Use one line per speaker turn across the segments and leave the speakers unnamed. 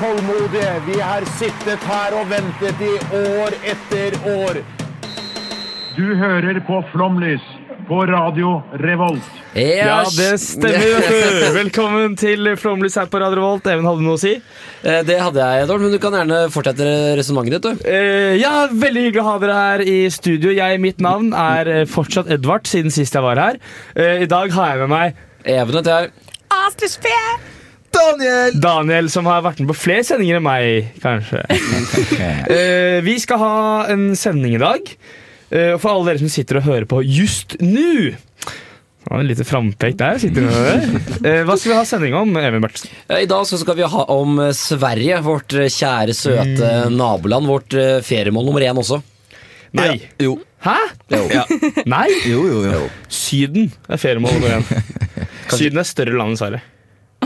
tålmodige. Vi har sittet her og ventet i år etter år.
Du hører på Flomlys på Radio Revolt.
Ja, det stemmer. Velkommen til Flomlys her på Radio Revolt. Even, hadde du noe å si?
Eh, Det hadde jeg, Edvard, men du kan gjerne fortsette resonnementet ditt. du.
Eh, ja, veldig hyggelig å ha dere her i studio. Jeg, mitt navn er eh, fortsatt Edvard, siden sist jeg var her. Eh, I dag har jeg med meg
Even heter jeg.
Daniel! Daniel, som har vært med på flere sendinger enn meg, kanskje. uh, vi skal ha en sending i dag. Eh, og for alle dere som sitter og hører på just nå det var en liten frampek der. sitter du Eh, hva skal vi ha sending om, Even Bertelsen?
Eh, I dag så skal vi ha om Sverige, vårt kjære, søte naboland. Vårt feriemål nummer én også.
Nei.
Jo.
Hæ?
Jo.
Nei?
Jo, jo, jo.
Syden er feriemål nummer én. Syden er større land enn Sverige.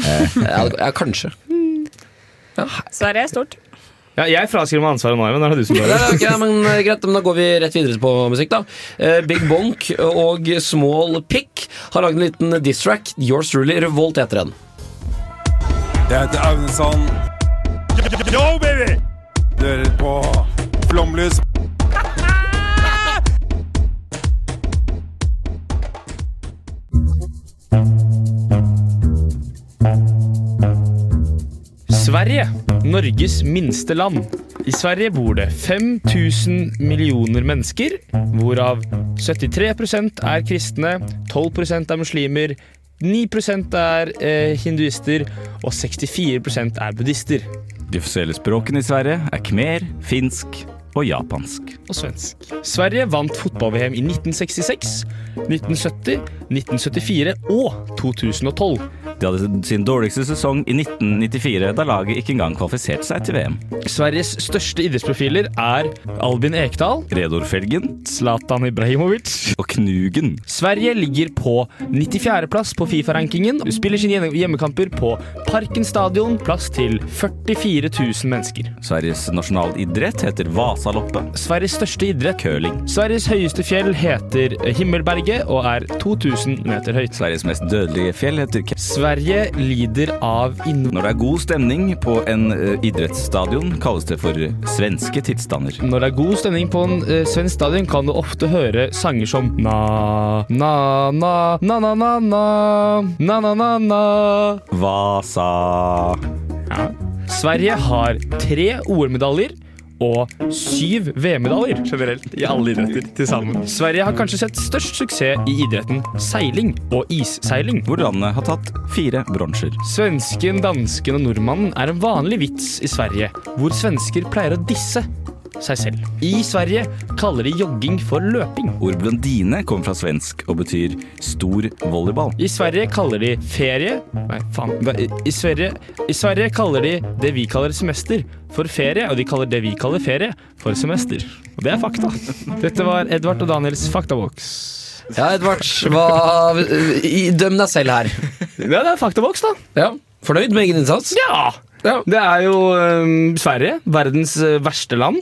Ja, ja, kanskje.
Sverige er stort.
Ja, jeg fraskriver meg ansvaret nå, men er det du som gjør det.
ok, men eh, Greit, men da går vi rett videre på musikk. da Eh, Big Bonk og Small Pick har lagd en liten diss-track. Yours truly, Revolt heter den.
Jeg heter Aunesson. Yo, baby! Du hører på Flomlys.
Sverige, Norges minste land. I Sverige bor det 5000 millioner mennesker, hvorav 73% er kristne, 12% er muslimer, 9% er eh, hinduister og 64% er buddhister.
De offisielle språkene i Sverige er khmer, finsk og japansk.
og svensk. Sverige vant fotball-VM i 1966, 1970, 1974 og 2012.
De hadde sin dårligste sesong i 1994, da laget ikke engang kvalifiserte seg til VM.
Sveriges største idrettsprofiler er Albin Ekdal,
Redor Felgen
Zlatan Ibrahimovic.
og Knugen.
Sverige ligger på 94.-plass på Fifa-rankingen. Spiller sine hjemmekamper på Parken stadion, plass til 44 000 mennesker.
Sveriges nasjonalidrett heter Vasaloppet.
Sveriges største idrett
Curling.
Sveriges høyeste fjell heter Himmelberget og er 2000 meter høyt.
Sveriges mest dødelige fjell heter Ke
Sverige lider av inn...
Når det er god stemning på en uh, idrettsstadion, kalles det for svenske tilstander.
Når det er god stemning på en uh, svensk stadion, kan du ofte høre sanger som na, na, na, na, na, na, na, na, na, na, na.
Vasa
Ja. Sverige har tre OL-medaljer og syv VM-medaljer generelt i alle idretter til sammen. Sverige har kanskje sett størst suksess i idretten seiling og isseiling.
hvor landet har tatt fire bronser.
Svensken, dansken og nordmannen er en vanlig vits i Sverige, hvor svensker pleier å disse seg selv. I Sverige kaller de jogging for løping.
Ord blondine kommer fra svensk og betyr stor volleyball.
I Sverige kaller de ferie Nei, faen. I, i, Sverige, I Sverige kaller de det vi kaller semester, for ferie, og de kaller det vi kaller ferie, for semester. Og det er fakta. Dette var Edvard og Daniels Faktaboks.
Ja, Edvard, hva, døm deg selv her.
Ja, det er Faktaboks, da.
Ja, Fornøyd med egen innsats?
Ja!
Ja.
Det er jo um, Sverige, verdens øh, verste land.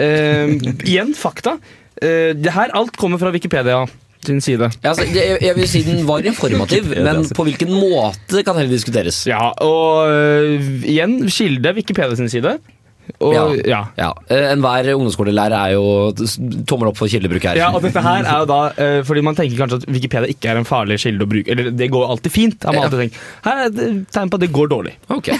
Ehm, igjen fakta. Uh, det her alt kommer fra Wikipedia sin side.
Ja, altså, jeg, jeg vil si den var informativ, men på hvilken måte kan heller diskuteres.
Ja, og uh, igjen kilde Wikipedia sin side. Og,
Ja.
ja.
Ja, eh, Enhver ungdomsskolelærer er jo tommel opp for kildebruk her.
Ja, og dette her er jo da eh, Fordi man tenker kanskje at Wikipedia ikke er en farlig kilde å bruke. Eller det går alltid fint. Har man alltid tenkt. Her er tegn på at det går dårlig.
Ok.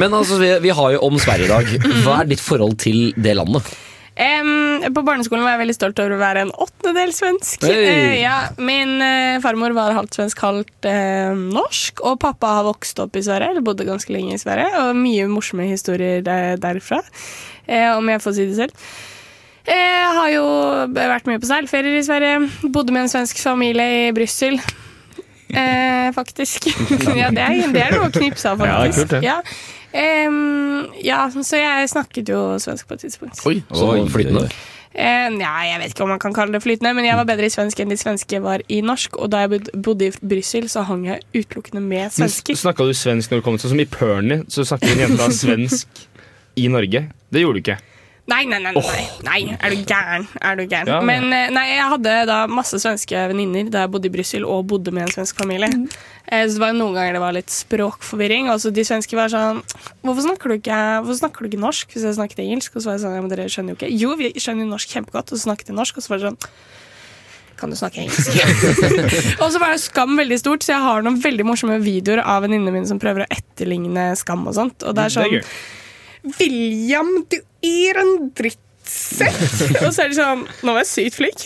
Men altså, vi, vi har jo om Sverige i dag. Hva er ditt forhold til det landet?
Em, på barneskolen var jeg veldig stolt over å være en åttendedel svensk.
Hey.
Uh, ja, min uh, farmor var halvt svensk, halvt uh, norsk. Og pappa har vokst opp i Sverige, eller bodde ganske lenge i Sverige. Og mye morsomme historier der, derfra, eh, om jeg får si det selv. Jeg har jo vært mye på seilferier i Sverige. Bodde med en svensk familie i Brussel. Eh, faktisk. ja, det er, det er noe å knipse av,
faktisk. Ja, er kult, det.
Ja. Em, ja, så jeg snakket jo svensk på et tidspunkt.
Oi, så
Oi,
flytende.
Eh, ja, jeg vet ikke om man kan kalle det flytende, men jeg var bedre i svensk enn de svenske var i norsk. Og da jeg bodde i Brussel, så hang jeg utelukkende med svensker.
Snakka du svensk når du kom? til som i Pernie, så snakket en jente svensk i Norge. Det gjorde du ikke.
Nei, nei, nei, nei, nei, er du gæren? Er du gæren?
Ja, ja.
Men eh, nei, jeg hadde da masse svenske venninner da jeg bodde i Brussel og bodde med en svensk familie. Mm. Så det var noen ganger det var litt språkforvirring. Og så de svenske var sånn Hvorfor snakker du ikke, hvorfor snakker du ikke norsk? Hvis jeg snakket engelsk. Og så var jeg sånn Ja, men dere skjønner jo ikke. Jo, vi skjønner jo norsk kjempegodt. Og så snakket de norsk, og så var det sånn kan du snakke engelsk? og så var det Skam veldig stort, så jeg har noen veldig morsomme videoer av venninnene mine som prøver å etterligne Skam og sånt. Og det er
Det er
sånn. William, du er en drittsekk! og så er det sånn Nå var jeg sykt flink.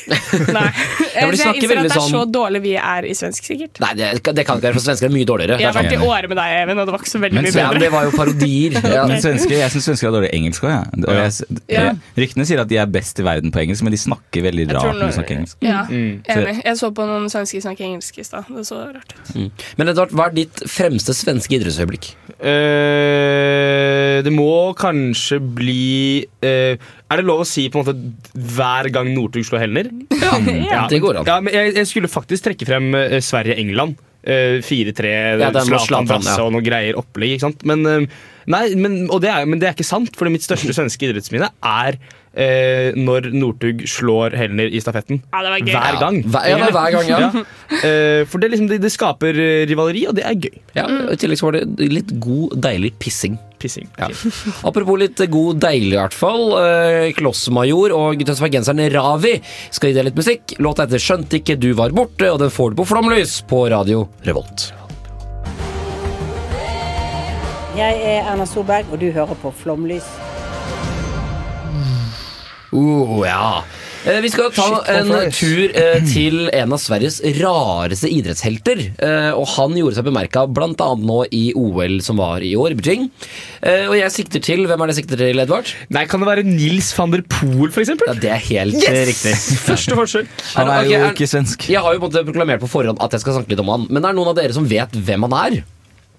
Nei.
Ja, de
jeg innser at det er
sånn-
så dårlig vi er i svensk, sikkert.
Nei, det, det kan ikke være, for svensker er mye dårligere.
Jeg har vært i året med deg, Even, og det var ikke så veldig
Men
mye
bedre.
Ja, men det var jo parodier. Ja.
Men svensker, jeg syns svensker er dårlig engelsk òg. Ja. Og jeg-
Ja.
Ryktene sier at de er best i verden på engelsk, men de snakker veldig rart når de snakker engelsk.
Ja,
Mm.
enig. Jeg så på noen svensker snakke engelsk i stad. Det så rart ut.
Men Edvard, hva er ditt fremste svenske idrettsøyeblikk?
Uh, det må kanskje bli eh, Er det lov å si på en måte hver gang Northug slår Helner?
Ja.
Det går an.
Ja, men jeg, jeg skulle faktisk trekke frem uh, Sverige-England. Uh, 4-3,
Ja, den var
Zlatan Brasse
ja.
og noe greier opplegg. Ikke sant? Men, uh, nei, men, og det er, men det er ikke sant, for mitt største svenske idrettsminne er eh, når Northug slår Helner i stafetten.
Ja, det var gøy.
Hver gang.
Hver, ja, det er hver gang, ja.
Eh, for det, liksom, det, det skaper eh, rivaleri, og det er gøy.
ja. I tillegg så var det litt god, deilig pissing.
Pissing.
Ja. Apropos litt god, deilig i hvert fall. Eh, Klossmajor og tønsbergenseren Ravi skal gi deg litt musikk. Låta heter 'Skjønte ikke du var borte', og den får du på Flomlys på Radio Revolt.
Jeg er Erna Solberg, og du hører på Flomlys.
Uh, ja. Eh, Vi skal ta
Shit,
en tur eh, til en av Sveriges rareste idrettshelter. Eh, og han gjorde seg bemerka bl.a. nå i OL som var i år, i Beijing. Eh, og jeg sikter til Hvem er det jeg sikter til, Edvard?
Nei, kan det være Nils van der Poel, for eksempel?
Ja, Det er helt yes! riktig.
Første forsøk.
Han er jo
okay,
ikke svensk.
Jeg har jo på en måte proklamert på forhånd at jeg skal snakke litt om han. Men det er noen av dere som vet hvem han er?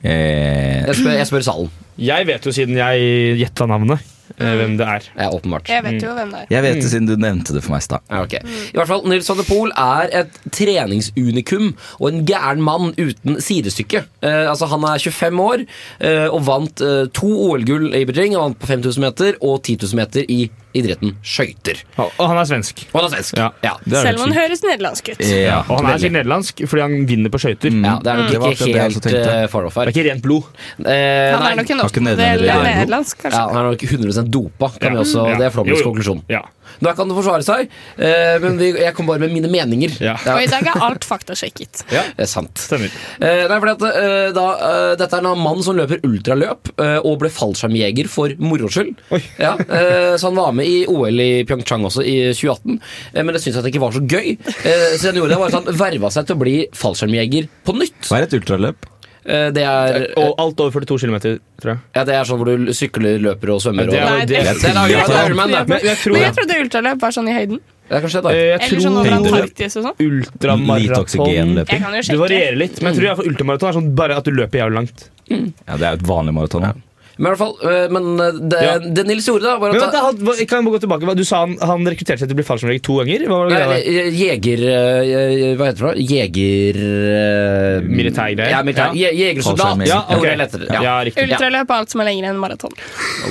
Eh,
Jeg spør, jeg spør salen.
Jeg vet jo siden jeg gjetta navnet, eh, hvem det er.
Ja, åpenbart.
Jeg vet jo hvem det er.
jeg vet det siden du nevnte det for meg i stad.
Ja, ok. I hvert fall, Nils van de Poel er et treningsunikum og en gæren mann uten sidestykke. Eh, altså, han er 25 år eh, og vant eh, to OL-gull i Beijing. Han vant på 5000 meter og 10 000 meter i idretten skøyter.
Og og han er svensk.
Og han er svensk.
Ja.
Ja.
Er
Selv om han høres nederlandsk ut.
Ja,
Og han er sikkert nederlandsk fordi han vinner på skøyter.
Ja, det er nok
mm.
ikke
det
helt uh, far off
Det er ikke rent blod.
Eh,
Han er nok en nederlandsk,
Ja, han er nok 100% dopa, kan
Ja.
vi også,
Ja.
det er
jo.
konklusjon.
Ja.
Da kan det forsvare seg, eh, men vi, jeg kom bare med mine meninger.
Ja.
Og i dag er alt faktasjekket.
ja, Det er sant.
Stemmer.
Eh, nei, fordi at, eh, da, eh, dette er en mann som løper ultraløp eh, og ble fallskjermjeger for moro skyld. Ja, eh, så han var med i OL i Pyeongchang også i 2018, eh, men det syntes jeg ikke var så gøy. Eh, så han gjorde det var at han verva seg til å bli fallskjermjeger på nytt.
Hva er et ultraløp?
Eh, det, er,
Og alt over 42 km, tror jeg.
ja, det er sånn hvor du sykler, løper og svømmer.
Det er-
og,
det-
det,
det er Ironman, det.
Men jeg tror,
Men jeg trodde ultraløp var sånn i høyden.
Det kanskje det, da.
eh, jeg
Eller sånn over
tror
Antarktis og sånn.
Ultramaraton Det varierer litt, men jeg tror i hvert fall ultramaraton er sånn bare at du løper jævlig langt.
Ja, det er jo et vanlig maraton. da.
Men i hvert fall, eh, men eh, det,
Ja.
det Nils gjorde, da, var
Men
at
vent, da, kan jeg gå tilbake? Du sa han, han rekrutterte seg til å bli fallskjermjeger to ganger? Hva var det der?
eh, Jeger Hva heter det? Jeger...
Militærgreier.
Ja, militær.
Ja.
Je- Jegersoldat.
Ja,
okay. Ja.
Ja.
Ultraløp er alt som er lengre enn maraton.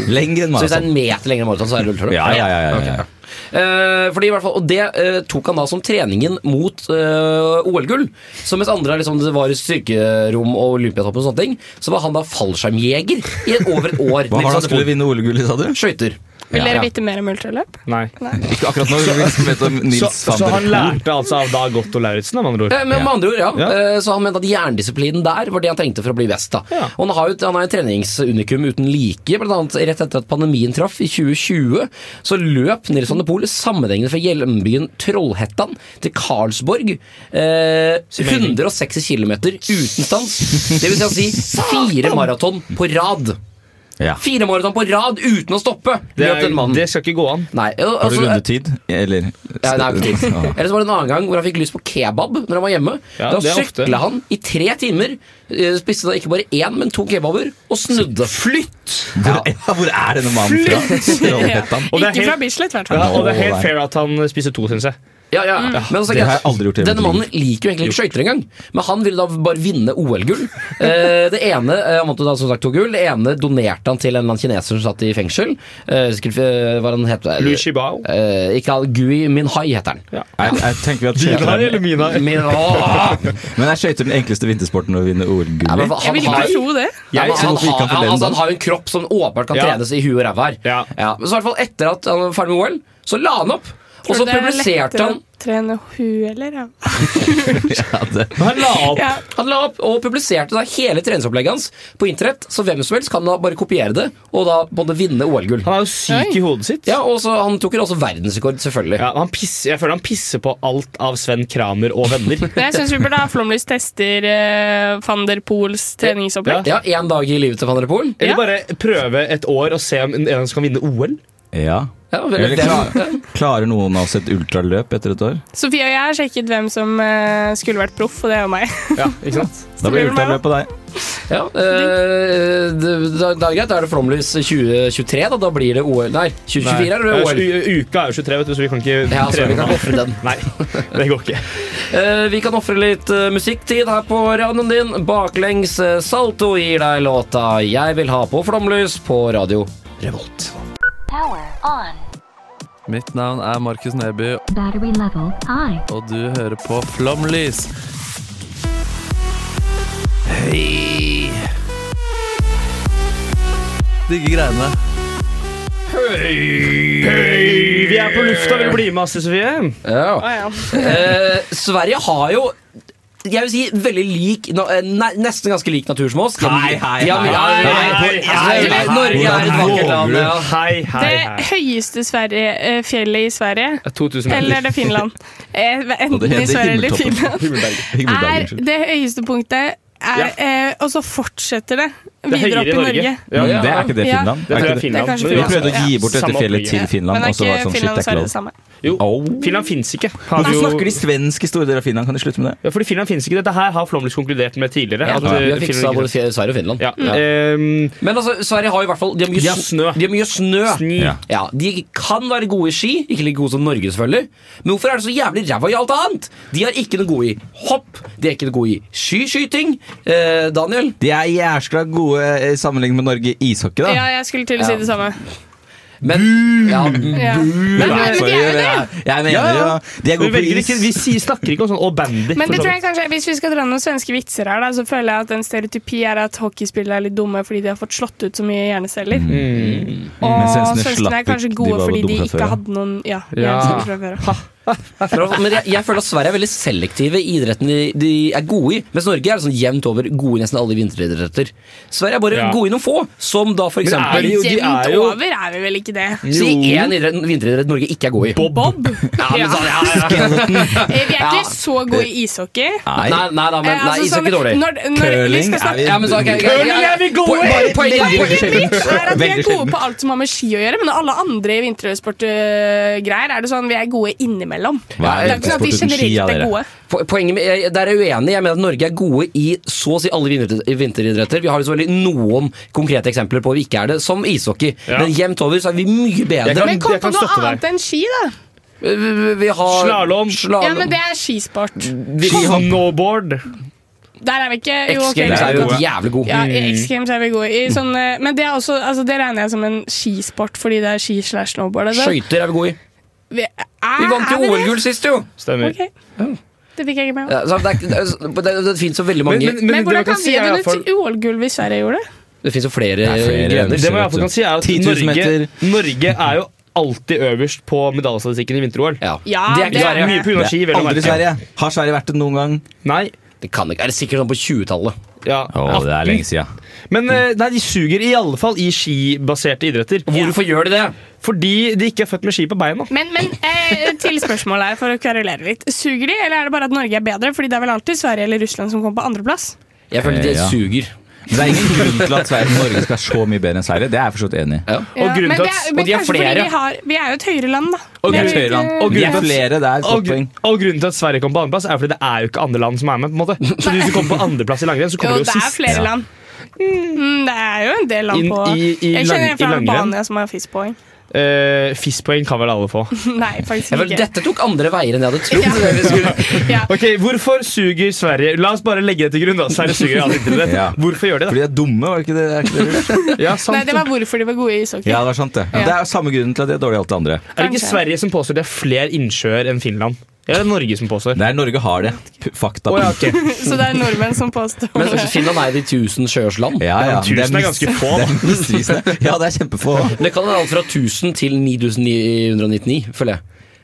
Lenger enn maraton.
Så hvis det er en meter lengre enn maraton, så er det ultraløp?
Ja, ja, ja, ja,
Ok,
ja.
Eh, fordi i hvert fall, Og det eh, tok han da som treningen mot eh, OL-gull. Så mens andre liksom, det var i styrkerom og olympiatopp og sånne ting, så var han da fallskjermjeger i over et år.
Hva var det han skulle vinne OL-gull i, sa du?
Skøyter.
Vil
Ja.
dere vite mer om ultraløp?
Nei.
Ikke akkurat nå. Vi om
Så, så
der
han lærte altså av Dag Otto Lauritzen, med andre ord?
Eh, Men med andre ord, ja.
Ja.
Eh, Så han mente at jerndisiplinen der var det han trengte for å bli best. da
Ja.
Og Han har jo han er et treningsunikum uten like. Blant annet rett etter at pandemien traff, i 2020, så løp Nils van der Poel sammenhengende fra hjembyen Trollhettan til Karlsborg. Eh, 160 km uten stans. Det vil si si fire maraton på rad.
Ja.
Fire maraton på rad uten å stoppe.
Det, er, det skal ikke gå an.
Nei,
Har du
altså,
rundetid? Eller
Ja, nei, tid.
Ja.
Eller så var det en annen gang hvor han fikk lyst på kebab når han var hjemme.
Ja,
da sykla han i tre timer, eh, spiste da ikke bare én, men to kebaber, og snudde.
Flytt!
Hvor, ja, hvor er denne mannen fra?
Er
Ikke fra Bislett, i hvert
Ja,
fall.
og det er helt fair at han spiser to, syns jeg.
Ja, ja. Men altså,
Det har jeg aldri gjort
Denne mannen liker jo egentlig ikke skøyter engang, men han ville da bare vinne OL-gull. Eh, det ene eh, Han vant da som sagt to gull. Det ene donerte han til en eller annen kineser som satt i fengsel. Eh, eh, hva han het
Lu Shibao.
Eh, ikke han, Gui Minhai heter han.
Jeg, jeg tenker at
Mina eller Mina?
Min!
Men er skøyter den enkleste vintersporten å vinne OL-gull i?
men
Jeg
han,
vil ikke
har,
tro det.
ja, men han,
han,
har,
han
altså, han har jo en kropp som åpenbart kan
Ja.
trenes i huet og ræva her.
Ja.
Men så i hvert fall etter at han var ferdig med OL, så la han opp. Og så
er
publiserte han
Trene huet, eller? Ja.
Ja,
han la opp.
Ja.
Han la opp og publiserte da hele treningsopplegget hans på internett, så hvem som helst kan da bare kopiere det og da både vinne OL-gull.
Han er jo syk
Oi.
i hodet sitt.
Ja, og så Han tok jo også verdensrekord, selvfølgelig.
Ja, han pisser, jeg føler han pisser på alt av Sven Kramer og venner.
Jeg syns vi burde ha Flomlys tester uh, van der Poels treningsopplegg.
Ja, Én dag i livet til van der Poel.
Eller
Ja.
bare prøve et år og se om en av kan vinne OL.
Ja.
Ja, vel,
Eller
det-
klar, klarer noen av oss et ultraløp etter et år?
Sofie og jeg har sjekket hvem som eh, skulle vært proff, og det er jo meg.
Ja, ikke sant?
Da blir ultraløp på deg.
Ja, eh, det, da, er greit. Da er det Flomlys 2023. Da, da blir det OL. Nei, 2024 er det OL.
Uka er jo 23, vet du, så vi kan ikke
Ja, så vi kan
offre
ofre den.
Nei, det går ikke.
Eh, vi kan ofre litt uh, musikktid her på radioen din. Baklengs eh, Salto gir deg låta 'Jeg vil ha på flomlys' på radio Revolt.
Power on.
Mitt navn er Markus Neby,
Battery level high.
og du hører på Flomlys. Hei! Digge greiene.
Hei, vi er på lufta, vil du bli med, Astrid Sofie?
Ja.
Å, ja.
Eh, Sverige har jo jeg vil si veldig lik eh, ne, Nesten ganske lik natur som oss.
Hei, hei, hei,
ja,
hei, hei,
altså,
hei, hei,
Norge er et vakkert land. Ja.
Hei, hei,
Det høyeste Sverige, eh, fjellet i Sverige,
2000
eller er det Finland? Eh, Enten i Sverige eller Finland. Er det høyeste punktet Og så fortsetter det videre
høyere
opp
i Norge.
Norge.
Ja, ja.
det er ikke det
Ja.
Finland?
Det tror jeg er Finland.
Det er
Finland.
Vi prøvde å gi bort dette
Samme
fjellet til Finland,
Men
og så var
er
det sånn
ikke
shit,
Finland
er
det samme?
Jo,
Oh.
Finland fins ikke. Har
Hvorfor
jo-
snakker de svensk i store deler av Finland? Kan de slutte med det?
Ja, fordi Finland finnes ikke. Dette her har Flåmlys konkludert med tidligere.
Ja,
at,
vi
eh,
har fiksa både Sverige og Finland.
ja.
Ja.
ehm,
Men altså, Sverige har i hvert fall De har mye,
De har snø.
De har mye snø.
Sni.
Ja.
Ja, De kan være gode i ski, ikke like gode som Norge, selvfølgelig. Men hvorfor er det så jævlig ræva i alt annet? De er ikke noe gode i hopp, de er ikke noe gode i skiskyting. Eh, Daniel?
De er jæskla gode eh, sammenlignet med Norge i ishockey, da.
Ja, jeg skulle til å si
Ja.
det samme.
Men ja,
Ja.
Men,
Men, men, de er jo det.
jeg, jeg mener
Ja, ja.
De er
vi,
gode på is.
vi snakker ikke om sånn og bandy.
Men det tror jeg kanskje, hvis vi skal dra noen svenske vitser her, da, så føler jeg at en stereotypi er at hockeyspillere er litt dumme fordi de har fått slått ut så mye hjerneceller.
Mm.
Og
Men svenskene
er kanskje gode fordi de ikke
før, ja.
hadde noen ja,
Ja.
hjerneceller fra før.
Men jeg, jeg føler at Sverige er veldig selektive i idretten de, de er gode i. Mens Norge er sånn jevnt over gode i nesten alle vinteridretter. Sverige er bare
Ja.
gode i noen få, som da for eksempel
de jo-
Jevnt
er jo-
over er vi vel ikke det?
Si én idrett- vinteridrett Norge ikke er god i.
Bob.
Bob?
Ja, men
Ja.
sånn, ja, ja.
Eh, Vi er
Ja.
ikke så gode i ishockey.
Nei.
Nei, nei da, men
Eh,
nei,
altså,
is er
sånn,
dårlig.
Når, når
Curling er vi
Ja, men så,
er vi gode i!
Poenget
mitt
er at vi er gode på alt som har med ski å gjøre, men alle andre vintersportgreier er det sånn vi er gode innimellom.
Hva er
det er ikke sånn at
ski,
generelt er gode.
Poenget med, jeg, Der er jeg uenig. Jeg mener at Norge er gode i så å si alle vinteridretter. Vi har jo selvfølgelig noen konkrete eksempler på at vi ikke er det, som ishockey.
Ja.
Men jevnt over så er vi mye bedre.
kan-
Men kom på noe
deg.
annet enn ski, da.
Vi, vi, vi har
Slalom.
slalom.
Ja, men det er skisport.
Snowboard.
Der er vi ikke jo,
X
Games
Games er jo jævlig god.
Ja, i X Games er vi gode i. Sånn, eh, men det, er også, altså, det regner jeg som en skisport, fordi det er ski slash snowboard.
Skøyter er vi gode i.
Vi,
Vi vant jo OL-gull sist, jo!
Stemmer.
Ok. Det fikk jeg ikke med meg.
Ja, det, er, det, det, finnes jo veldig mange
Men, men, men,
Men hvordan
kan
kan vi ha
i
vunnet OL-gull hvis Sverige gjorde det?
Det finnes jo flere,
det flere
grener.
Det man i kan si er at Norge. Norge er jo alltid øverst på medaljestatistikken i vinter-OL.
Ja.
Ja,
det er ikke
det er-
Sverige.
Mye på ski. vel å
Aldri. Sverige. Har Sverige vært det noen gang?
Nei.
Det kan ikke, er det sikkert sånn på 20-tallet.
Ja,
Oh, det er lenge siden.
Men eh, nei, de suger i alle fall i skibaserte idretter.
Hvorfor gjør de det?
Fordi de ikke er født med ski på beina.
Men, men eh, til spørsmålet her, for å kverulere litt. Suger de, eller er det bare at Norge er bedre? Fordi det er vel alltid Sverige eller Russland som kommer på andreplass?
Jeg føler de
Eh, ja.
suger.
Men det er ingen grunn til at Sverige, Norge skal være så mye bedre enn Sverige. Det er jeg forstått enig i.
Ja,
Og grunnen
men
til
det
at-
er-
og de er flere.
Vi, har, vi er jo et høyere land, da.
Og
Vi er
grunnen til- og
Vi
grunnen
er flere, det er et
Og,
godt poeng.
og grunnen til at Sverige kommer på andreplass, er fordi det er jo ikke andre land som er med. på en måte Så hvis du kommer på andreplass i langrenn, så kommer Jo,
de
jo sist.
det er flere land. Mm, det er jo en del land på
i- i
Jeg
lang-
kjenner
en
fra. Albania som har FIS-poeng.
Eh, FIS-poeng kan vel alle få.
Nei, faktisk ikke.
dette tok andre veier enn jeg hadde trodd.
Ja.
Ok, Hvorfor suger Sverige La oss bare legge det til grunn. da Sverige suger alle internett.
Ja.
Hvorfor gjør de det?
Fordi de er dumme, var det ikke det? Er ikke det?
Ja,
Nei, det var hvorfor de var gode i ishockey.
Ja, det var sant, det.
Ja.
Det er samme grunnen til at de er dårlige i alt det andre.
Er det ikke Sverige som påstår de har flere innsjøer enn Finland? Eller er det Norge som påstår?
Det er Norge har det. Fakta.
Oh, ja, okay.
Så det er nordmenn som påstår
Men. Finland er de tusen sjøers land.
Ja, ja.
tusen er
er,
ganske få, da.
Det er. Ja, det er kjempefå.
Det kan være alt fra 1000 til 9999, føler jeg.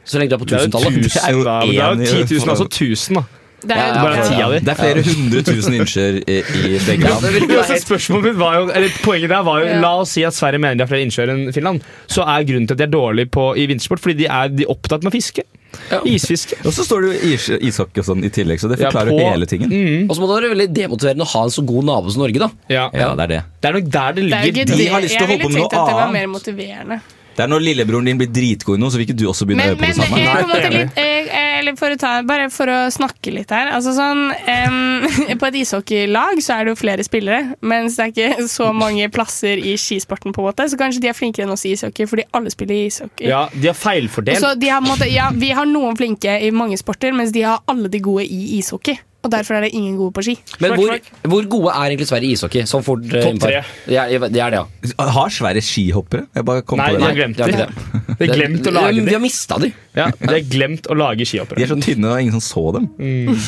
Så lenge du er på
Det er
tusentallet.
Det er jo
tusen, da. Men det er
en i-
jo 10 000, altså 1000, da.
Det er,
Ja,
Bare
ja, ja.
Det er flere hundre tusen innsjøer i, i begge land.
det vil ikke
Ja,
helt
spørsmålet mitt var jo, eller Poenget der var jo
Ja.
La oss si at Sverige mener de har flere innsjøer enn Finland. Så er grunnen til at de er dårlige på, i vintersport, fordi de er de er opptatt med å fiske.
Ja.
Isfiske.
Og så står det jo is ishockey og sånn i tillegg, så det forklarer jo
ja,
hele tingen.
Mm,
Og så må det være veldig demotiverende å ha en så god nabo som Norge, da.
ja.
Ja, det er det.
Det er nok der det
er
ligger.
Det
De har lyst til å
Jeg
holde på
ville
med
tenkt at det var mer motiverende.
Det er når lillebroren din blir dritgod i noe, så vil ikke du også begynne
Men,
å øve på
men
det samme.
Jeg, på en måte
litt,
litt, eh, eller for å ta, bare for å snakke litt her. Altså sånn, um, på et ishockeylag så er det jo flere spillere, mens det er ikke så mange plasser i skisporten. på en måte Så kanskje de er flinkere enn oss i ishockey, fordi alle spiller ishockey.
Ja, de har feilfordelt.
Så de har, måte, ja, vi har noen flinke i mange sporter, mens de har alle de gode i ishockey. Og derfor er det ingen gode på ski.
Men hvor, hvor gode er egentlig Sverige i ishockey? Sånn fort eh,
Topp tre.
Det er, det er det, ja.
Har Sverige skihoppere? Jeg bare kom
Nei,
på
de har glemt
det
det. De har glemt å
Det-
lage
Vi
de.
har mista de.
Ja, de har glemt å lage
De
skihoppere.
er så tynne, og ingen som så dem.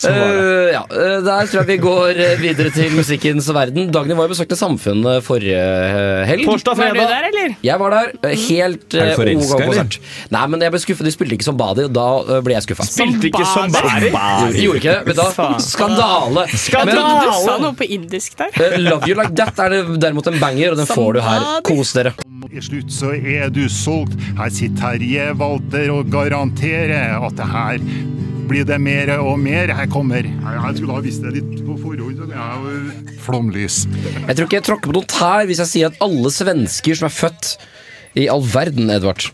Eh, ja, eh, Der tror jeg vi går eh, videre til musikkens verden. Dagny var jo besøkte Samfunnet forrige eh, helg.
Torsdag,
Var du
fredag.
der, eller?
Jeg var der. eh, Helt
Er du
eh,
forelska,
ok
eller?
konsert. Nei, men jeg ble skuffet. De spilte ikke som Badi, og da eh, ble jeg skuffa.
Spilte ikke som bærer.
Gjorde ikke det. Vet du
Skandale!
Skandale.
Skandale!
Du sa noe på indisk der.
Eh, Love You Like That er det derimot en banger, og den får du her. Kos dere.
I slutt så er du solgt. Her sitter Terje Walter og garanterer at det her blir det mer og mer. Her kommer Jeg skulle ha visst det litt på forhånd. er jo Flomlys.
Jeg tror ikke jeg tråkker på noen tær hvis jeg sier at alle svensker som er født i all verden, Edvard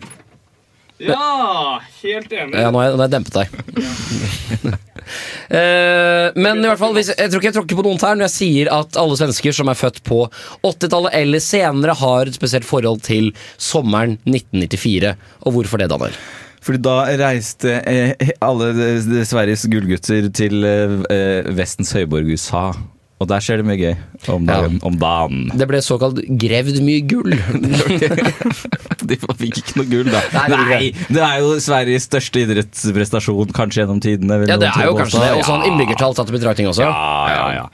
Ja, helt enig.
Ja, nå har jeg, nå har jeg dempet deg. Eh, men i hvert fall, hvis, jeg tror ikke jeg tråkker på noen tær når jeg sier at alle svensker som er født på 80-tallet eller senere, har et spesielt forhold til sommeren 1994. Og hvorfor det, Daniel?
Fordi da reiste eh, alle de- de Sveriges gullgutter til eh, eh, Vestens høyborg USA. Og der skjer det mye gøy om dagen. Om dagen.
Det ble såkalt grevd mye gull.
De fikk ikke noe gull, da.
Nei,
Nei, det er jo Sveriges største idrettsprestasjon kanskje gjennom tidene.
Ja, det er jo kanskje det. Og sånn
Ja.
innbyggertall tatt i betraktning også.
Ja, ja, ja.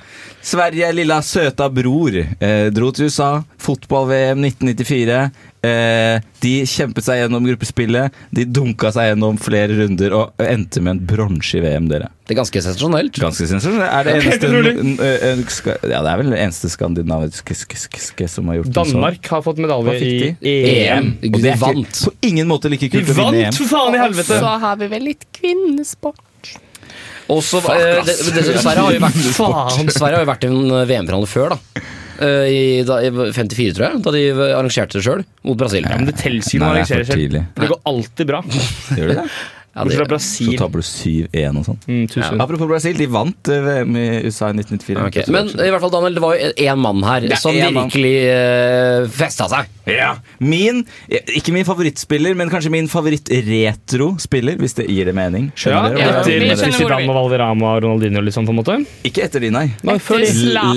Sverige, lilla søta bror, eh, dro til USA. Fotball-VM 1994. Eh, de kjempet seg gjennom gruppespillet. De dunka seg gjennom flere runder og endte med en bronse i VM, dere.
Det er ganske sensasjonelt.
Ganske sensasjonelt. Er det eneste n- ska- Ja, det er vel det eneste skandinaviske sk- sk- sk- som har gjort det sånn.
Danmark har fått medalje i? EM.
Og det er ikke
vant.
på ingen måte like kult å vinne EM.
for faen i helvete!
Så har vi vel litt kvinnesport.
Og så eh, det, det, det, Sverige har jo vært,
Faen.
Har jo vært i en VM-forhandler før, da. Eh, I, da, I 54, tror jeg, da de arrangerte det sjøl, mot Brasil.
Ja, men det teller ikke når man
er
arrangerer selv. Det går alltid bra.
Gjør det det?
Ja,
Bortsett fra
Brasil.
Så taper du 7-1 og sånn.
Mm, tusen.
Apropos Brasil, de vant eh, VM i USA i 1994.
Okay. Men i hvert fall, Daniel, det var jo én mann her
ja,
som virkelig uh, festa seg.
Ja. Min, ikke min favorittspiller, men kanskje min favoritt-retro-spiller, hvis det gir det mening.
Ja,
Skjønner dere?
ja,
mener?
skjønner hvor
Zidane og og Ronaldinho liksom, på en måte?
Ikke etter de, nei.
Nei, før de.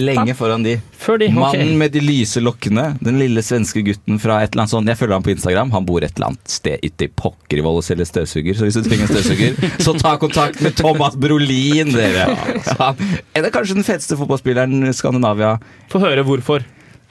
Lenge foran de.
Før de, okay.
Mannen med de lyse lokkene, den lille svenske gutten fra et eller annet sånt Jeg følger ham på Instagram. Han bor et eller annet sted ute i pokker i Vold og selger støvsuger. Så hvis du trenger en støvsuger, så ta kontakt med Thomas Brolin, dere. Han er kanskje den feteste fotballspilleren Skandinavia.
Få høre hvorfor.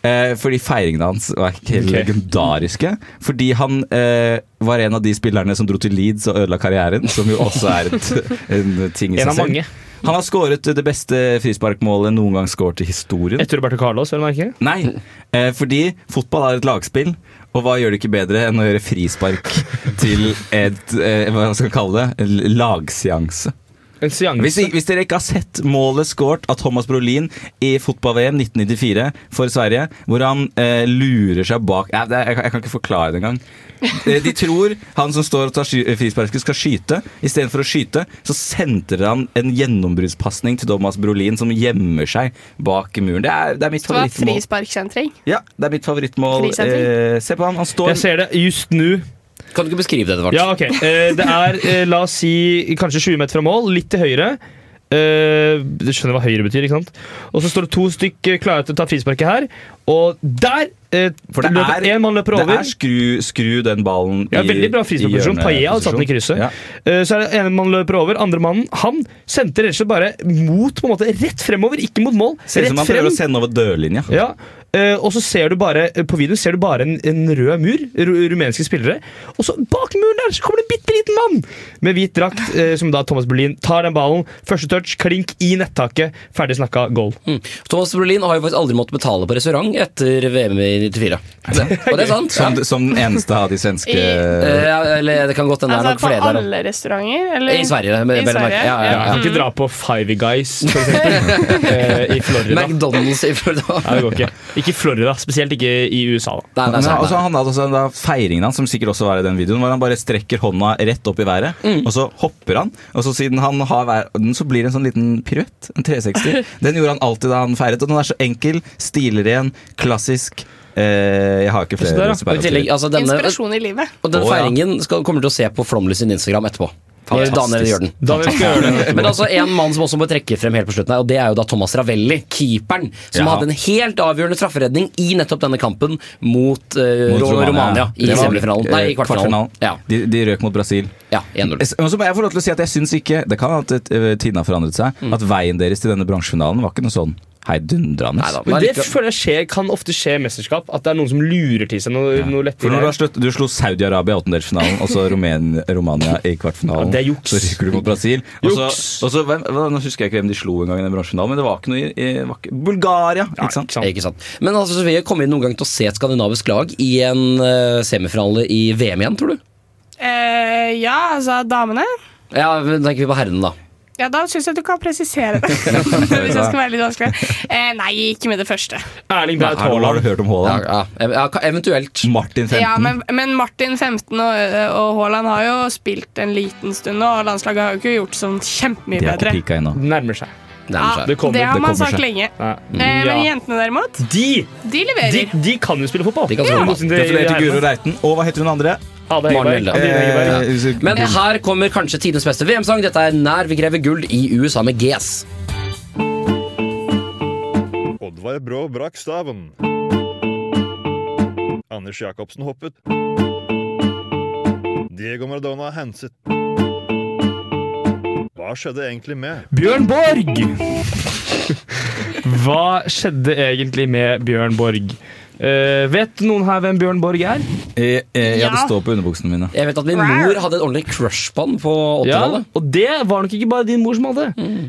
Eh, fordi feiringene hans var helt
okay.
legendariske. Fordi han eh, var en av de spillerne som dro til Leeds og ødela karrieren. Som jo også er et, en ting i
En
seg
av
selv.
mange.
Han har skåret det beste frisparkmålet noen gang skåret i historien.
Etter Roberto Carlos, vel merke?
Nei, eh, fordi fotball er et lagspill. Og hva gjør det ikke bedre enn å gjøre frispark til et eh, hva skal kalle det, lagseanse?
En seanse.
Hvis, hvis dere ikke har sett målet skåret av Thomas Brolin i fotball-VM 1994 for Sverige, hvor han eh, lurer seg bak jeg, jeg, kan- jeg kan ikke forklare det engang. Eh, De tror han som står og tar sky- frisparket, skal skyte. Istedenfor å skyte, så sentrer han en gjennombruddspasning til Thomas Brolin, som gjemmer seg bak muren. Det er, det er mitt
var
favorittmål. Ja, det er mitt favorittmål. Eh, se på han, han står
Jeg ser det just nå.
Kan du ikke beskrive det, Edvard?
Ja, ok. Eh, det er, eh, la oss si, kanskje 20 meter fra mål, litt til høyre. Eh, du skjønner hva høyre betyr, ikke sant? Og så står det to stykk klare til å ta frisparket her. Og der
For det
løper
én
en mann løper over.
det er skru, skru den ballen
Ja,
i
veldig bra frisparkposisjon. Paillet hadde satt den i krysset.
Ja.
Eh, Så er det ene mann løper over, andre mannen han sendte rett og slett bare mot på en måte rett fremover, ikke mot mål.
Ser ut som
Rett
han prøver
frem.
å sende over dørlinja.
Ja, eh, og så ser du bare eh, på videoen ser du bare en, en rød mur, ru rumenske spillere. Og så bak muren der så kommer det en bitte liten mann med hvit drakt, uh, som da Thomas Berlin tar den ballen. Første touch, klink i nettaket. Ferdig snakka, goal.
Mm. Thomas Berlin har jo faktisk aldri måttet betale på restaurant etter VM i 94. Det, og det er sant.
Som, som den eneste av de svenske
ja, eller det kan godt hende det er
Altså
nok flere der.
alle restauranter? Eller?
I Sverige.
I. Sverige,
Ja, ja,
Jeg
ja.
kan ikke dra på Five Guys, for eksempel, eh, i Florida.
McDonald's i Florida.
Nei, det går ikke. Ikke i Florida, spesielt ikke i USA. da.
Nei, nei, nei,
altså, han hadde altså da feiringen hans, som sikkert også var i den videoen, hvor han bare strekker hånda rett opp i været,
Mm.
og så hopper han. Og så siden han har verden, så blir det en sånn liten piruett. En 360. Den gjorde han alltid da han feiret, og den er så enkel, stilren, klassisk. Eh, jeg har ikke
flere. der,
flere
ja.
Og tillegg, altså denne,
Inspirasjon i livet.
og den
oh, ja.
feiringen skal, kommer du til å se på Flomly sin Instagram etterpå. Daniel gjør den.
Daniel skal gjøre det.
Men altså en mann som også må trekke frem helt på slutten her, og det er jo da Thomas Ravelli, keeperen, som
Ja.
hadde en helt avgjørende strafferedning i nettopp denne kampen mot, uh,
Mot Romania.
Romania, i semifinalen. Nei, i
eh,
kvartfinalen. Ja,
De, de røk mot Brasil.
ja 1-0.
Men så må jeg få lov til å si at jeg syns ikke Det kan at eh, tiden har forandret seg.
Mm.
At veien deres til denne bransjefinalen var ikke noe sånn heidundrende.
Men det føler jeg skjer, kan ofte skje i mesterskap. At det er noen som lurer til seg noe, noe
For når du, har slutt, du slo Saudi-Arabia i åttendelsfinalen, og så Rumen, Romania i kvartfinalen.
Ja, det er juks.
Så ryker du mot Brasil. Og så, nå husker jeg ikke hvem de slo en gang i den bransjefinalen, men det var ikke noe i, i var ikke, Bulgaria, ikke sant?
ikke sant?
Ikke sant. Men altså, Sofie, kommer vi noen gang til å se et skandinavisk lag i en uh, semifinale i VM igjen, tror du?
Eh, ja, altså damene.
Ja, men tenker vi på herrene, da.
Ja, Da syns jeg du kan presisere det. Hvis jeg skal være litt vanskelig. Eh, nei, ikke med det første.
Erling Braut
Haaland. har du hørt om Haaland?
ja, ja, eventuelt.
Martin 15.
Ja, men, men Martin 15 og, og Haaland har jo spilt en liten stund nå, og landslaget har jo ikke gjort sånn kjempemye
de har
ikke
pika ennå.
Nærmer seg.
Nærmer
Ja.
Det kommer,
det har man
det
sagt
seg.
lenge.
Ja.
Eh, men jentene derimot,
De,
de
de,
leverer.
de kan jo spille fotball.
De kan spille
I
fotball.
Gratulerer til Guro. Reiten. Og hva heter hun andre?
Hegerberg.
Mjelde.
Adeline Hegerberg.
Eh,
Men her kommer kanskje tidenes beste VM-sang. Dette er 'Nær vi krever gull' i USA med GS.
Oddvar Brå brakk staven. Anders Jacobsen hoppet. Diego Maradona henset. Hva skjedde egentlig med?
Bjørn Borg! Hva skjedde egentlig med Bjørn Borg? Eh, vet noen her hvem Bjørn Borg er?
Jeg, jeg, ja, det står på underbuksene mine.
Jeg vet at min mor hadde et ordentlig crush på han på
Ja,
80-tallet.
og det var nok ikke bare din mor som hadde.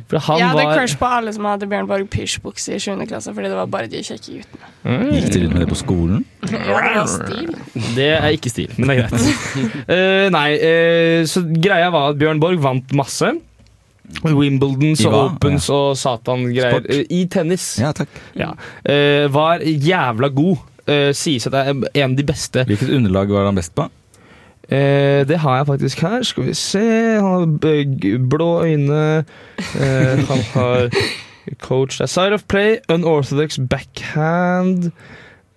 For han
Jeg hadde
var
crush på alle som hadde Bjørn Borg pysjbukse i 7. klasse, fordi det var bare de kjekke guttene.
Gikk dere ut med det på skolen?
Ja, det var stil.
Det er ikke stil, men det er greit. uh, nei, uh, så greia var at Bjørn Borg vant masse. Wimbledons og
Opens
Opens og satan-greier. Eh, I tennis.
Ja, takk.
Ja. Uh, var jævla god. Uh, sies at det er en av de beste.
Hvilket underlag var han best på?
Eh, det har jeg faktisk her. Skal vi se Han har blå øyne. Eh, han har coach der. Side of play, unorthodox backhand.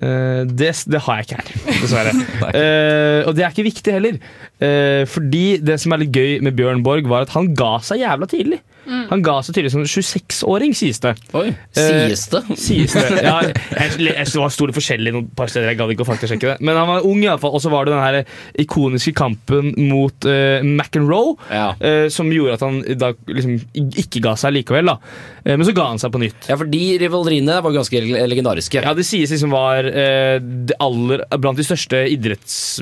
Eh, det, det har jeg ikke her, dessverre. Eh, og det er ikke viktig heller. Eh, fordi det som er litt gøy med Bjørn Borg, var at han ga seg jævla tidlig. Han ga seg tidlig som 26-åring, sies det.
Oi,
Eh,
Sies det?
Sies det. Ja, jeg, jeg, det var store forskjellig noen par steder. Jeg gadd ikke å faktasjekke det. Men han var ung, iallfall. Og så var det den her ikoniske kampen mot uh, McEnroe,
Ja.
eh, som gjorde at han da liksom ikke ga seg likevel. da. Eh, men så ga han seg på nytt.
Ja, for de rivaleriene var ganske legendariske.
Ja, Det sies liksom var eh, det aller, blant de største idretts...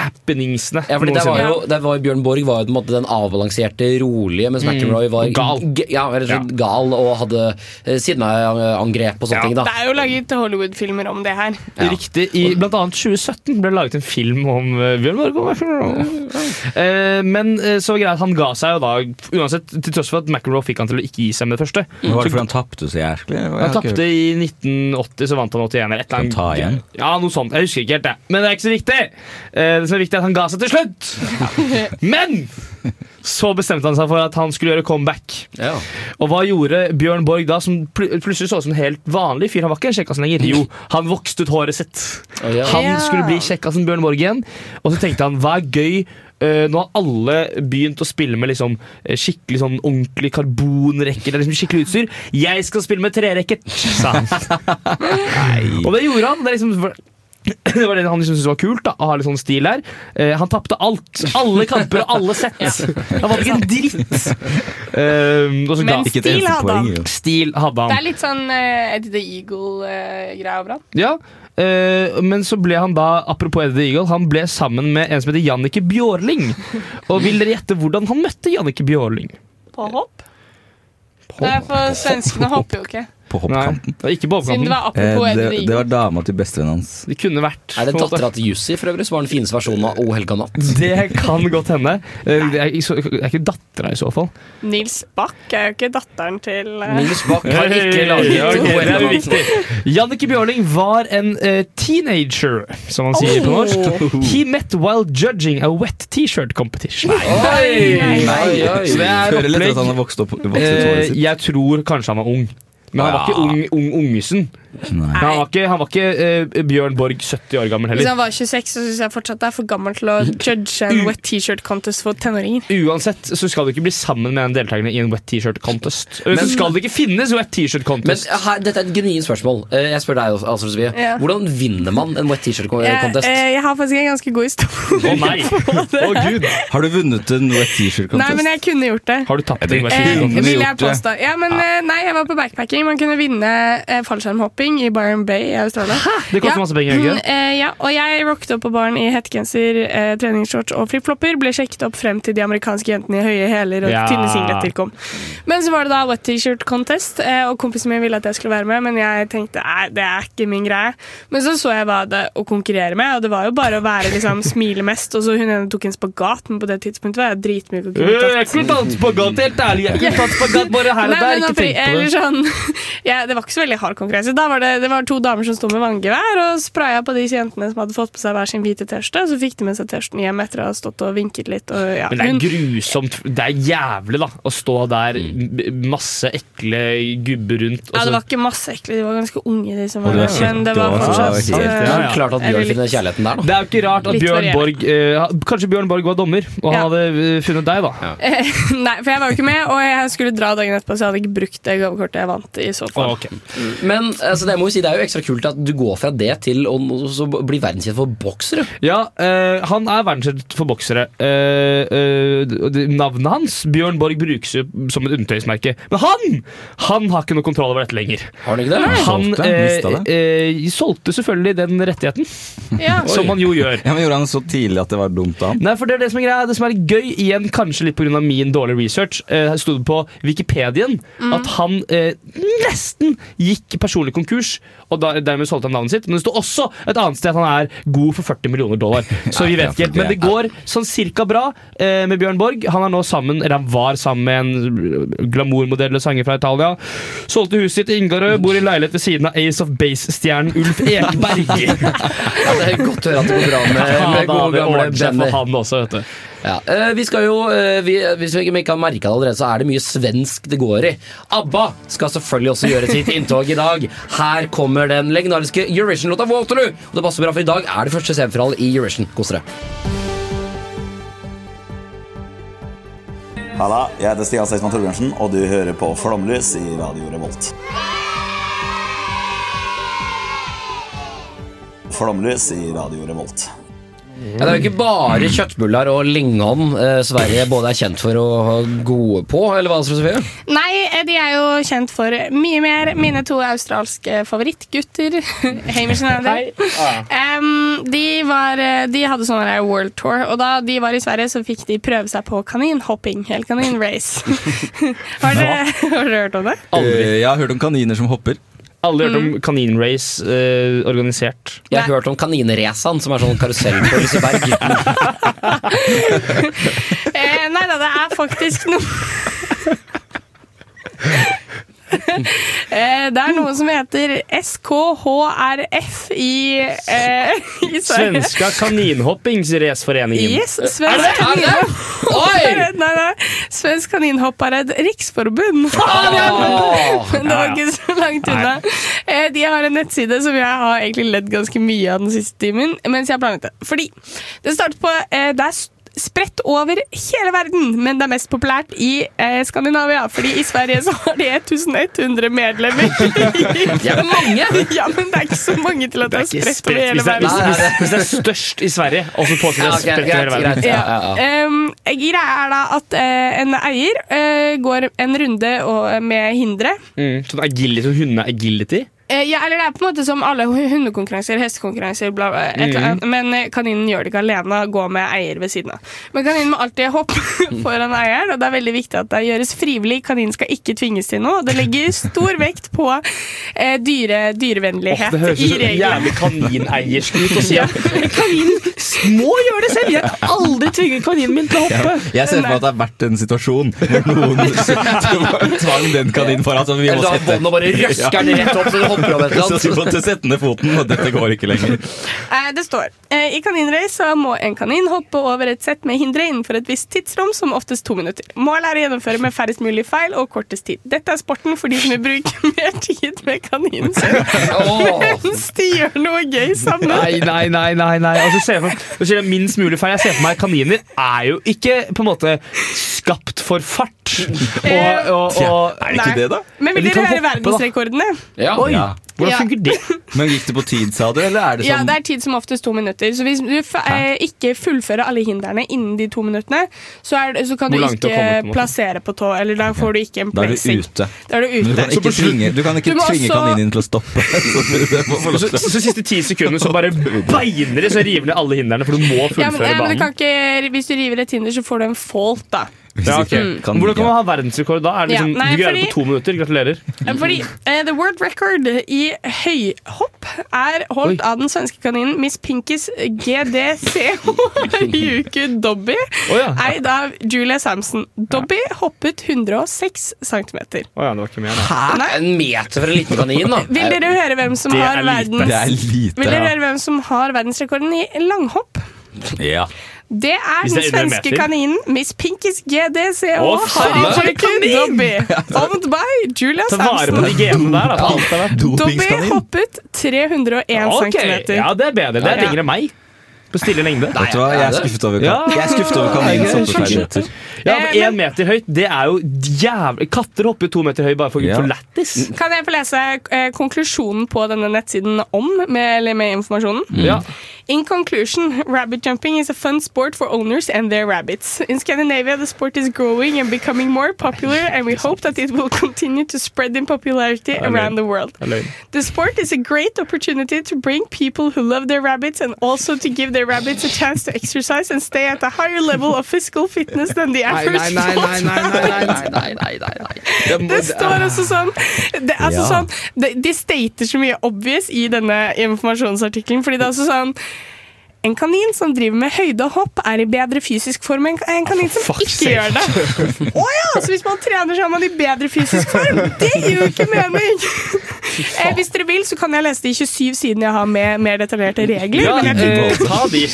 happeningsene
Ja, fordi det var jo, det var, Bjørn Borg var jo på en måte den avbalanserte, rolige, mens McEnroy var
gal.
g- Ja, rett og slett gal og hadde eh, sideangrep og sånne ting. da
Det er jo laget Hollywood-filmer om det her.
Ja.
Riktig. I blant annet 2017 ble det laget en film om eh, Bjørn Borg og. Eh, men så greit, han ga seg jo da, uansett, til tross for at McEnroe fikk han til å ikke gi seg med det første.
Men Var det fordi han tapte så jævlig?
Han tapte i 1980, så vant han 81 eller et eller
annet. ta igjen?
Ja, noe sånt. Jeg husker ikke helt det. Men det er ikke så viktig. Det som er viktig, at han ga seg til slutt. Men så bestemte han seg for at han skulle gjøre comeback. Og hva gjorde Bjørn Borg da, som pl plutselig så ut som en helt vanlig fyr? Han var ikke en kjekkas lenger. Jo, han vokste ut håret sitt.
ja.
Han
Ja.
skulle bli kjekkasen Bjørn Borg igjen. Og så tenkte han, hva er gøy? Uh, nå har alle begynt å spille med liksom, eh, skikkelig sånn ordentlig karbonrekker. Det er liksom skikkelig utstyr. Jeg skal spille med trerekker, sa han. Og det gjorde han. Det, er liksom, det var det han liksom syntes var kult. da Å ha litt sånn stil der Eh, Han tapte alt. Alle kamper og alle sett. Han vant ikke en dritt. Eh,
Men stil hadde han.
Stil hadde han.
Det er litt sånn uh, Eddie the Eagle-greia over han.
Ja, Uh, men så ble han da, apropos Eddie Eagle, han ble sammen med en som heter Jannicke Bjørling. Og vil dere gjette hvordan han møtte Jannicke Bjørling?
På hopp? Nei, for svenskene hopper jo ikke.
På hoppkanten.
Nei, ikke på
hoppkanten. det var
Eh, det, det var dama til bestevennen hans.
Det kunne vært.
Er det dattera til Jussi for øvrig, som var den fineste versjonen av O helga natt?
Det kan godt hende. Eh, Det er, det er ikke dattera i så fall.
Nils Bach er jo ikke datteren til uh...
Nils Bach har ikke laget
Ja,
O helga natt.
Jannicke Bjørling var en uh, teenager, som man sier på norsk. He met while judging a wet T-shirt competition.
Oi, oi, oi.
Så det er opplegg. jeg tror kanskje han var ung. Men han var ikke ung, ung ungesen.
Nei.
Han var ikke, han var ikke eh, Bjørn Borg 70 år gammel
Hvis
heller.
han var 26, så syns jeg fortsatt det er for gammel til å judge en wet T-shirt contest for tenåringer.
Uansett så skal du ikke bli sammen med en deltaker i en wet T-shirt contest.
Men-
så skal det ikke finnes wet T-shirt
Men
contest.
her, dette er et genuint spørsmål. Eh, Jeg spør deg, også, altså, Sofie.
Ja.
Hvordan vinner man en wet
Jeg,
T-shirt-contest?
eh, jeg har faktisk en ganske god historie.
Å nei! Å gud!
Har du vunnet en wet t-shirt
Nei, men jeg kunne gjort det.
Har du tapt en wet
Eh,
T-shirt contest?
vil jeg
gjort det.
påstå. Ja, men eh, nei, jeg var på backpacking. Man kunne vinne eh, fallskjermhopping i Byron Bay i Australia.
Det koster
ja.
masse penger, ikke
Mm, eh, ja, og jeg rocket opp på baren i hettegenser, eh, treningsshorts og flipflopper. Ble sjekket opp frem til de amerikanske jentene i høye hæler og
Ja.
tynne singleter kom. Men så var det da wet t-shirt contest, eh, og kompisen min ville at jeg skulle være med, men jeg tenkte nei, det er ikke min greie. Men så så jeg hva det å konkurrere med, og det var jo bare å være liksom smile mest. Og så hun ene tok en spagat, men på det tidspunktet var jeg dritmyk og kunne
Øh,
tatt
Jeg kunne tatt spagat, helt ærlig. Jeg kunne tatt spagat bare her og der. Ikke tenk på
eller
det.
sånn, ja, det var ikke så veldig hard konkurranse. Da var det, det var to damer som sto med vanngevær og spraya på de jentene som hadde fått på seg hver sin hvite T-skjorte. Så fikk de med seg T-skjorten hjem etter å ha stått og vinket litt. Og, ja,
Men det er grusomt. Det er jævlig, da. Å stå der, masse ekle gubber rundt. og
ja, det var ikke masse ekle, de var ganske unge, de som var der. Men det var fortsatt
ja,
eh,
Ja, ja.
Klart at Bjørn finner kjærligheten der, da.
Det er jo ikke rart at Bjørn. Borg eh, Kanskje Bjørn Borg var dommer, og han
Ja.
hadde eh, funnet deg, da.
Nei, for jeg var jo ikke med, og jeg skulle dra dagen etterpå, så jeg hadde ikke brukt det gavekortet jeg vant i så fall.
Okay. ok.
Men altså, det, må si, det er jo ekstra kult at du går fra det til å så bli verdenskjent for boksere.
Ja, eh, han er verdenskjent for boksere. Eh, eh, navnet hans, Bjørn Borg, brukes jo som et undertøysmerke. Men han Han har ikke noe kontroll over dette lenger.
Har han ikke det?
Han
Solgte?
eh,
Mistet
eh, solgte selvfølgelig den rettigheten,
Ja.
som man jo gjør.
Ja, men Gjorde han så tidlig at det var dumt av ham?
Nei, for Det er det som er greia Det som er gøy, igjen kanskje litt pga. min dårlige research, eh, sto det på Wikipedien at han eh, nesten gikk personlig konkurs, og da, dermed solgte han navnet sitt. Men det sto også et annet sted at han er god for 40 millioner dollar. Så vi vet ikke helt. Men det går sånn cirka bra eh, med Bjørn Borg. Han er nå sammen, eller han var sammen med en glamourmodell og sanger fra Italia. Solgte huset sitt i Ingarøy, bor i leilighet ved siden av Ace of Base-stjernen Ulf Ekberg.
Ja, det er godt å høre at det går bra med, med gode gamle Benny. Ja, eh, vi skal jo, eh, vi, Hvis vi ikke har merka det allerede, så er det mye svensk det går i. ABBA skal selvfølgelig også gjøre sitt inntog i dag. Her kommer den legendariske Eurovision-låta Waterloo. Og det passer bra, for i dag er det første semifinale i Eurovision. Kos dere.
Halla, jeg heter Stian Seksmann Torbjørnsen, og du hører på Flomlys i Radio Revolt. Flomlys i Radio Revolt.
Ja, det er jo ikke bare kjøttbuller og lingon eh, Sverige både er kjent for å ha gode på, eller hva, Sofie?
Nei, eh, de er jo kjent for mye mer. Mine to australske favorittgutter, Hamish og Andy. um, de, var, eh, de hadde sånn world tour, og da de var i Sverige, så fikk de prøve seg på kaninhopping. Eller kaninrace. har, dere, har dere hørt om det?
Aldri. Jeg har hørt om kaniner som hopper.
Aldri hørt om kaninrace eh, organisert.
Jeg har hørt om kaninracene, som er sånn karusell på Liseberg.
Eh, nei da, det er faktisk noe Det er noe som heter SKHRF i, eh, i Sverige.
Svenska kaninhoppingsraceforeningen.
Yes, Svensk kaninhopp. Nei, nei. Svensk kaninhoppared er riksforbund. Men det var ikke så langt unna. Eh, De har en nettside som jeg har egentlig ledd ganske mye av den siste timen. Mens jeg har planlagt det. Fordi det starter på eh, Det er s- spredt over hele verden, men det er mest populært i eh, Skandinavia. Fordi i Sverige så har de 1100 medlemmer.
Det er mange!
Ja, men det er ikke så mange til at det er
Ikke
spredt over hele
Hvis det, er,
verden.
hvis, hvis, hvis det er størst i Sverige, og så påstår det er spredt over hele verden.
greit. Ja, ja, ja.
Um, greia er da at uh, en eier uh, går en runde og, med hindre.
Mm. Sånn agility, sånn hunde-agility.
Eh, ja, eller det er på en måte som alle hundekonkurranser, hestekonkurranser, bla, bla, et eller annet. Men eh, kaninen gjør det ikke alene, Gå med eier ved siden av. Men kaninen må alltid hoppe foran eieren, og det er veldig viktig at det gjøres frivillig. Kaninen skal ikke tvinges til noe. Det legger stor vekt på eh, dyre, dyrevennlighet
det høres
i
ut som
reglene.
jævlig kanineiersk ut å si at kaninen må gjøre det selv! Jeg har aldri tvinget kaninen min til å
Ja,
hoppe.
jeg ser for meg at det har vært en situasjon hvor noen tvang den kaninen foran. Så vi må sette
båndet bare røsker den rett opp, så det hopper over et eller
Så
annet.
måtte sette ned foten, og dette går ikke lenger.
Eh, Det står eh, I kaninrace må en kanin hoppe over et sett med hindre innenfor et visst tidsrom, som oftest to minutter. Målet er å gjennomføre med færrest mulig feil og kortest tid. Dette er sporten for de som vil bruke mer tid med kaninen sin mens de gjør noe gøy sammen.
Nei, nei, nei. nei, nei. Altså, se for, minst mulig feil. Jeg ser for meg Kaniner er jo ikke på en måte skapt for fart. Og, og, og,
Er det ikke det, da?
Men vil dere høre verdensrekordene? Ja.
Oi,
Ja.
hvordan
Ja.
funker det?
Men gikk det på tid, sa du, eller er det
Ja,
sånn
det er tid som oftest to minutter. Så hvis du f eh, ikke fullfører alle hindrene innen de to minuttene, så, er, det- så kan du ikke
kommet, på
plassere på tå, eller da får du ikke en
Da er du
placing.
ute.
Da er du
ute. du kan ikke tvinge, du kan ikke
Du
tvinge
også-
kaninen din til å stoppe. Så
Så, så siste ti sekundene så bare beiner det, så river ned alle hindrene, for du må
Ja, men,
fullføre
ja, men
banen.
ikke, hvis du river et hinder, så får du en fault, da.
Ja, ok.
Mm.
Men Hvordan kan man ha verdensrekord da? Er det
Ja,
liksom,
nei,
du greier det på to minutter. Gratulerer.
Fordi uh, the world record i høyhopp er holdt av den svenske kaninen Miss Pinkis GDCH Yuku Dobby,
oh, ja.
eid av Julia Samson. Dobby hoppet 106 cm.
Oh, ja, det var ikke mer, da.
Nei.
En meter for en liten kanin, da.
Vil dere høre hvem som
Det
har
er lite.
verdens
Det er lite,
Vil dere
ja.
høre hvem som har verdensrekorden i langhopp?
Ja.
Det er den svenske kaninen Miss Pinkis GDCH Dobby. Owned by Julia
Ta
Samson.
genene der.
Dobby hoppet 301
Ok,
cm.
Ja, det er bedre. Det er lengre enn meg. På stille lengde.
Vet du hva, jeg er skuffet over,
Ja.
jeg er skuffet over kaninens
Ja, men Én meter høyt, det er jo jævlig Katter hopper jo to meter høy bare for,
Ja.
for lættis.
Kan jeg få lese eh, konklusjonen på denne nettsiden om, med, eller med informasjonen?
Ja.
In conclusion, rabbit jumping is a fun sport for owners and their rabbits. In Scandinavia, the sport is growing and becoming more popular, and we hope that it will continue to spread in popularity around the world.
Det.
The sport is a great opportunity to bring people who love their rabbits and also to give their rabbits a chance to exercise and stay at a higher level of physical fitness than the average Det står også sånn Det, altså
Ja.
sånn, de, de stater så mye obvious i denne informasjonsartikkelen. Fordi det er også sånn en kanin som driver med høyde og hopp, er i bedre fysisk form enn en kanin som
fuck's
ikke gjør det. Å ja! Så hvis man trener, så er man i bedre fysisk form! Det gir jo ikke mening! Eh, hvis dere vil, så kan jeg lese de 27 sidene jeg har med mer detaljerte regler.
Ja,
du jeg
ta de.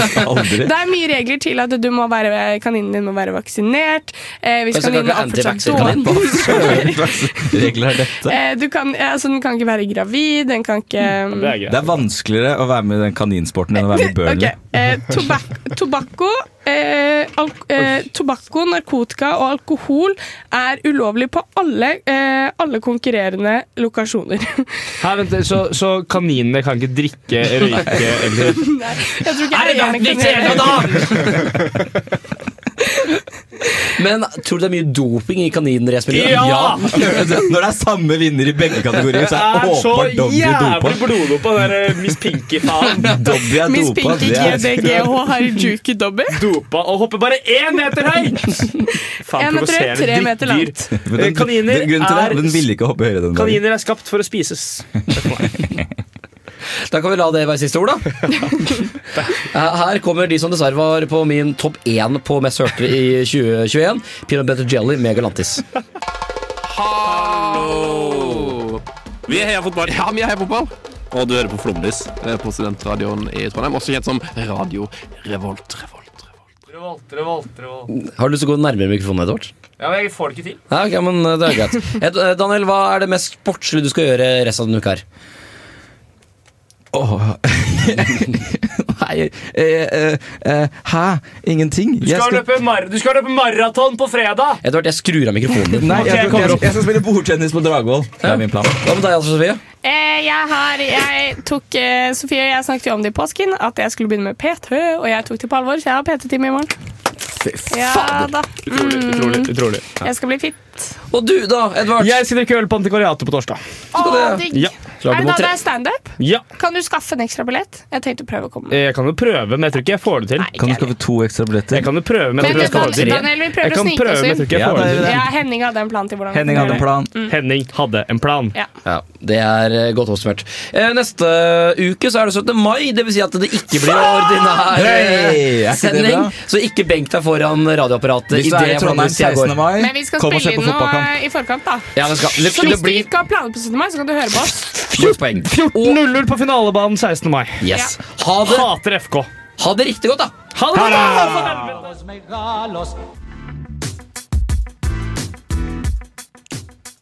Det er mye regler til at du må være, kaninen din må være vaksinert. Eh, hvis kaninen er fortsatt dårlig
regler er dette?
eh, du kan, eh, altså, Den kan ikke være gravid, den kan ikke
Det.
Det er vanskeligere å være med i den kaninsporten enn å være med i
Ok, eh, tobak tobakko, eh, eh, tobakko, narkotika og alkohol er ulovlig på alle, eh, alle konkurrerende lokasjoner.
Her, vent, så, så kaninene kan ikke drikke, røyke eller
Nei, jeg tror ikke
Er det
gjøre
rekord, da? Men tror du det er mye doping i kaninracemiljøet?
Ja!
Når det er samme vinner i begge kategorier, så er
er
åpenbart Dobby
jævlig
dopa.
bloddopa, den Miss Pinky-faen.
Dobby er
Miss
dopa.
Pinky
GDG og
GDGH Harajuki Dobby.
Dopa og hopper bare én meter høyt! Faen,
høyt, tre
provoserende
meter langt.
Eh, Kaniner er
Den ville ikke hoppe høyere den dagen.
Kaniner er skapt for å spises.
Da kan vi la det være siste ord, da. Her kommer de som dessverre var på min topp én på mest hørte i 2021. Peanut Butter Jelly med Galantis.
Hallo! Vi er Heia Fotball. Ja, vi er Heia Fotball. Og du hører på Flomlys eh, på Studentradioen i Trondheim, også kjent som Radio Revolt. Revolt.
Revolt, revolt, revolt.
Har du lyst til å gå nærmere mikrofonen, Edvard?
Ja, men jeg får det ikke til.
Ja, ok, men eh, det er greit. Eh, Daniel, hva er det mest sportslige du skal gjøre resten av denne uka her?
Åh Nei eh, eh, eh, Hæ? Ingenting?
Du skal, løpe, mar du skal løpe maraton på fredag!
Edvard, jeg skrur av mikrofonen din.
Nei, jeg,
jeg
jeg, jeg, skal spille bordtennis på Dragvoll. Det er min plan.
Hva med deg, altså, Sofie?
Eh, jeg har Jeg tok eh, Sofie og jeg snakket jo om det i påsken, at jeg skulle begynne med PT, og jeg tok det på alvor, så jeg har PT-time i morgen. Ja da.
Utrolig,
Mm.
utrolig. utrolig.
Jeg skal bli fit.
Og du, da, Edvard?
Jeg skal drikke øl på Antikvariatet på torsdag.
Å,
det?
Ja.
Klart
Er det da det er standup?
ja.
Kan du skaffe en ekstra billett? Jeg tenkte å prøve å komme.
Jeg kan jo prøve, men jeg tror ikke jeg får det til.
Kan du skaffe to ekstra billetter?
Jeg kan jo prøve, men jeg tror jeg skal få det til.
Daniel, vi prøver å snike oss
men jeg tror
inn.
Ja,
får
det
det til.
Ja, Henning hadde en plan til hvordan
Henning hadde en
plan.
plan.
Henning hadde en plan.
Ja.
Ja, Det er eh, godt oppsummert. Eh, neste uke så er det 17. mai. Det vil si at det ikke blir ordinær!
Er
eh,
ikke
sending. Så ikke benk deg foran radioapparatet.
Hvis du er i Trondheim
Flåmlys jeg går.
16. mai,
Men vi skal
kom og se
spille
på
inn noe
fotballkamp.
i forkant, da.
Ja, det, skal, det,
Så hvis du
blir
ikke har planer på 17. mai, så kan du høre på oss.
14 poeng.
14-0 på finalebanen 16. mai.
Yes. Ha det,
Hater FK.
ha det riktig godt, da.
Ha det bra!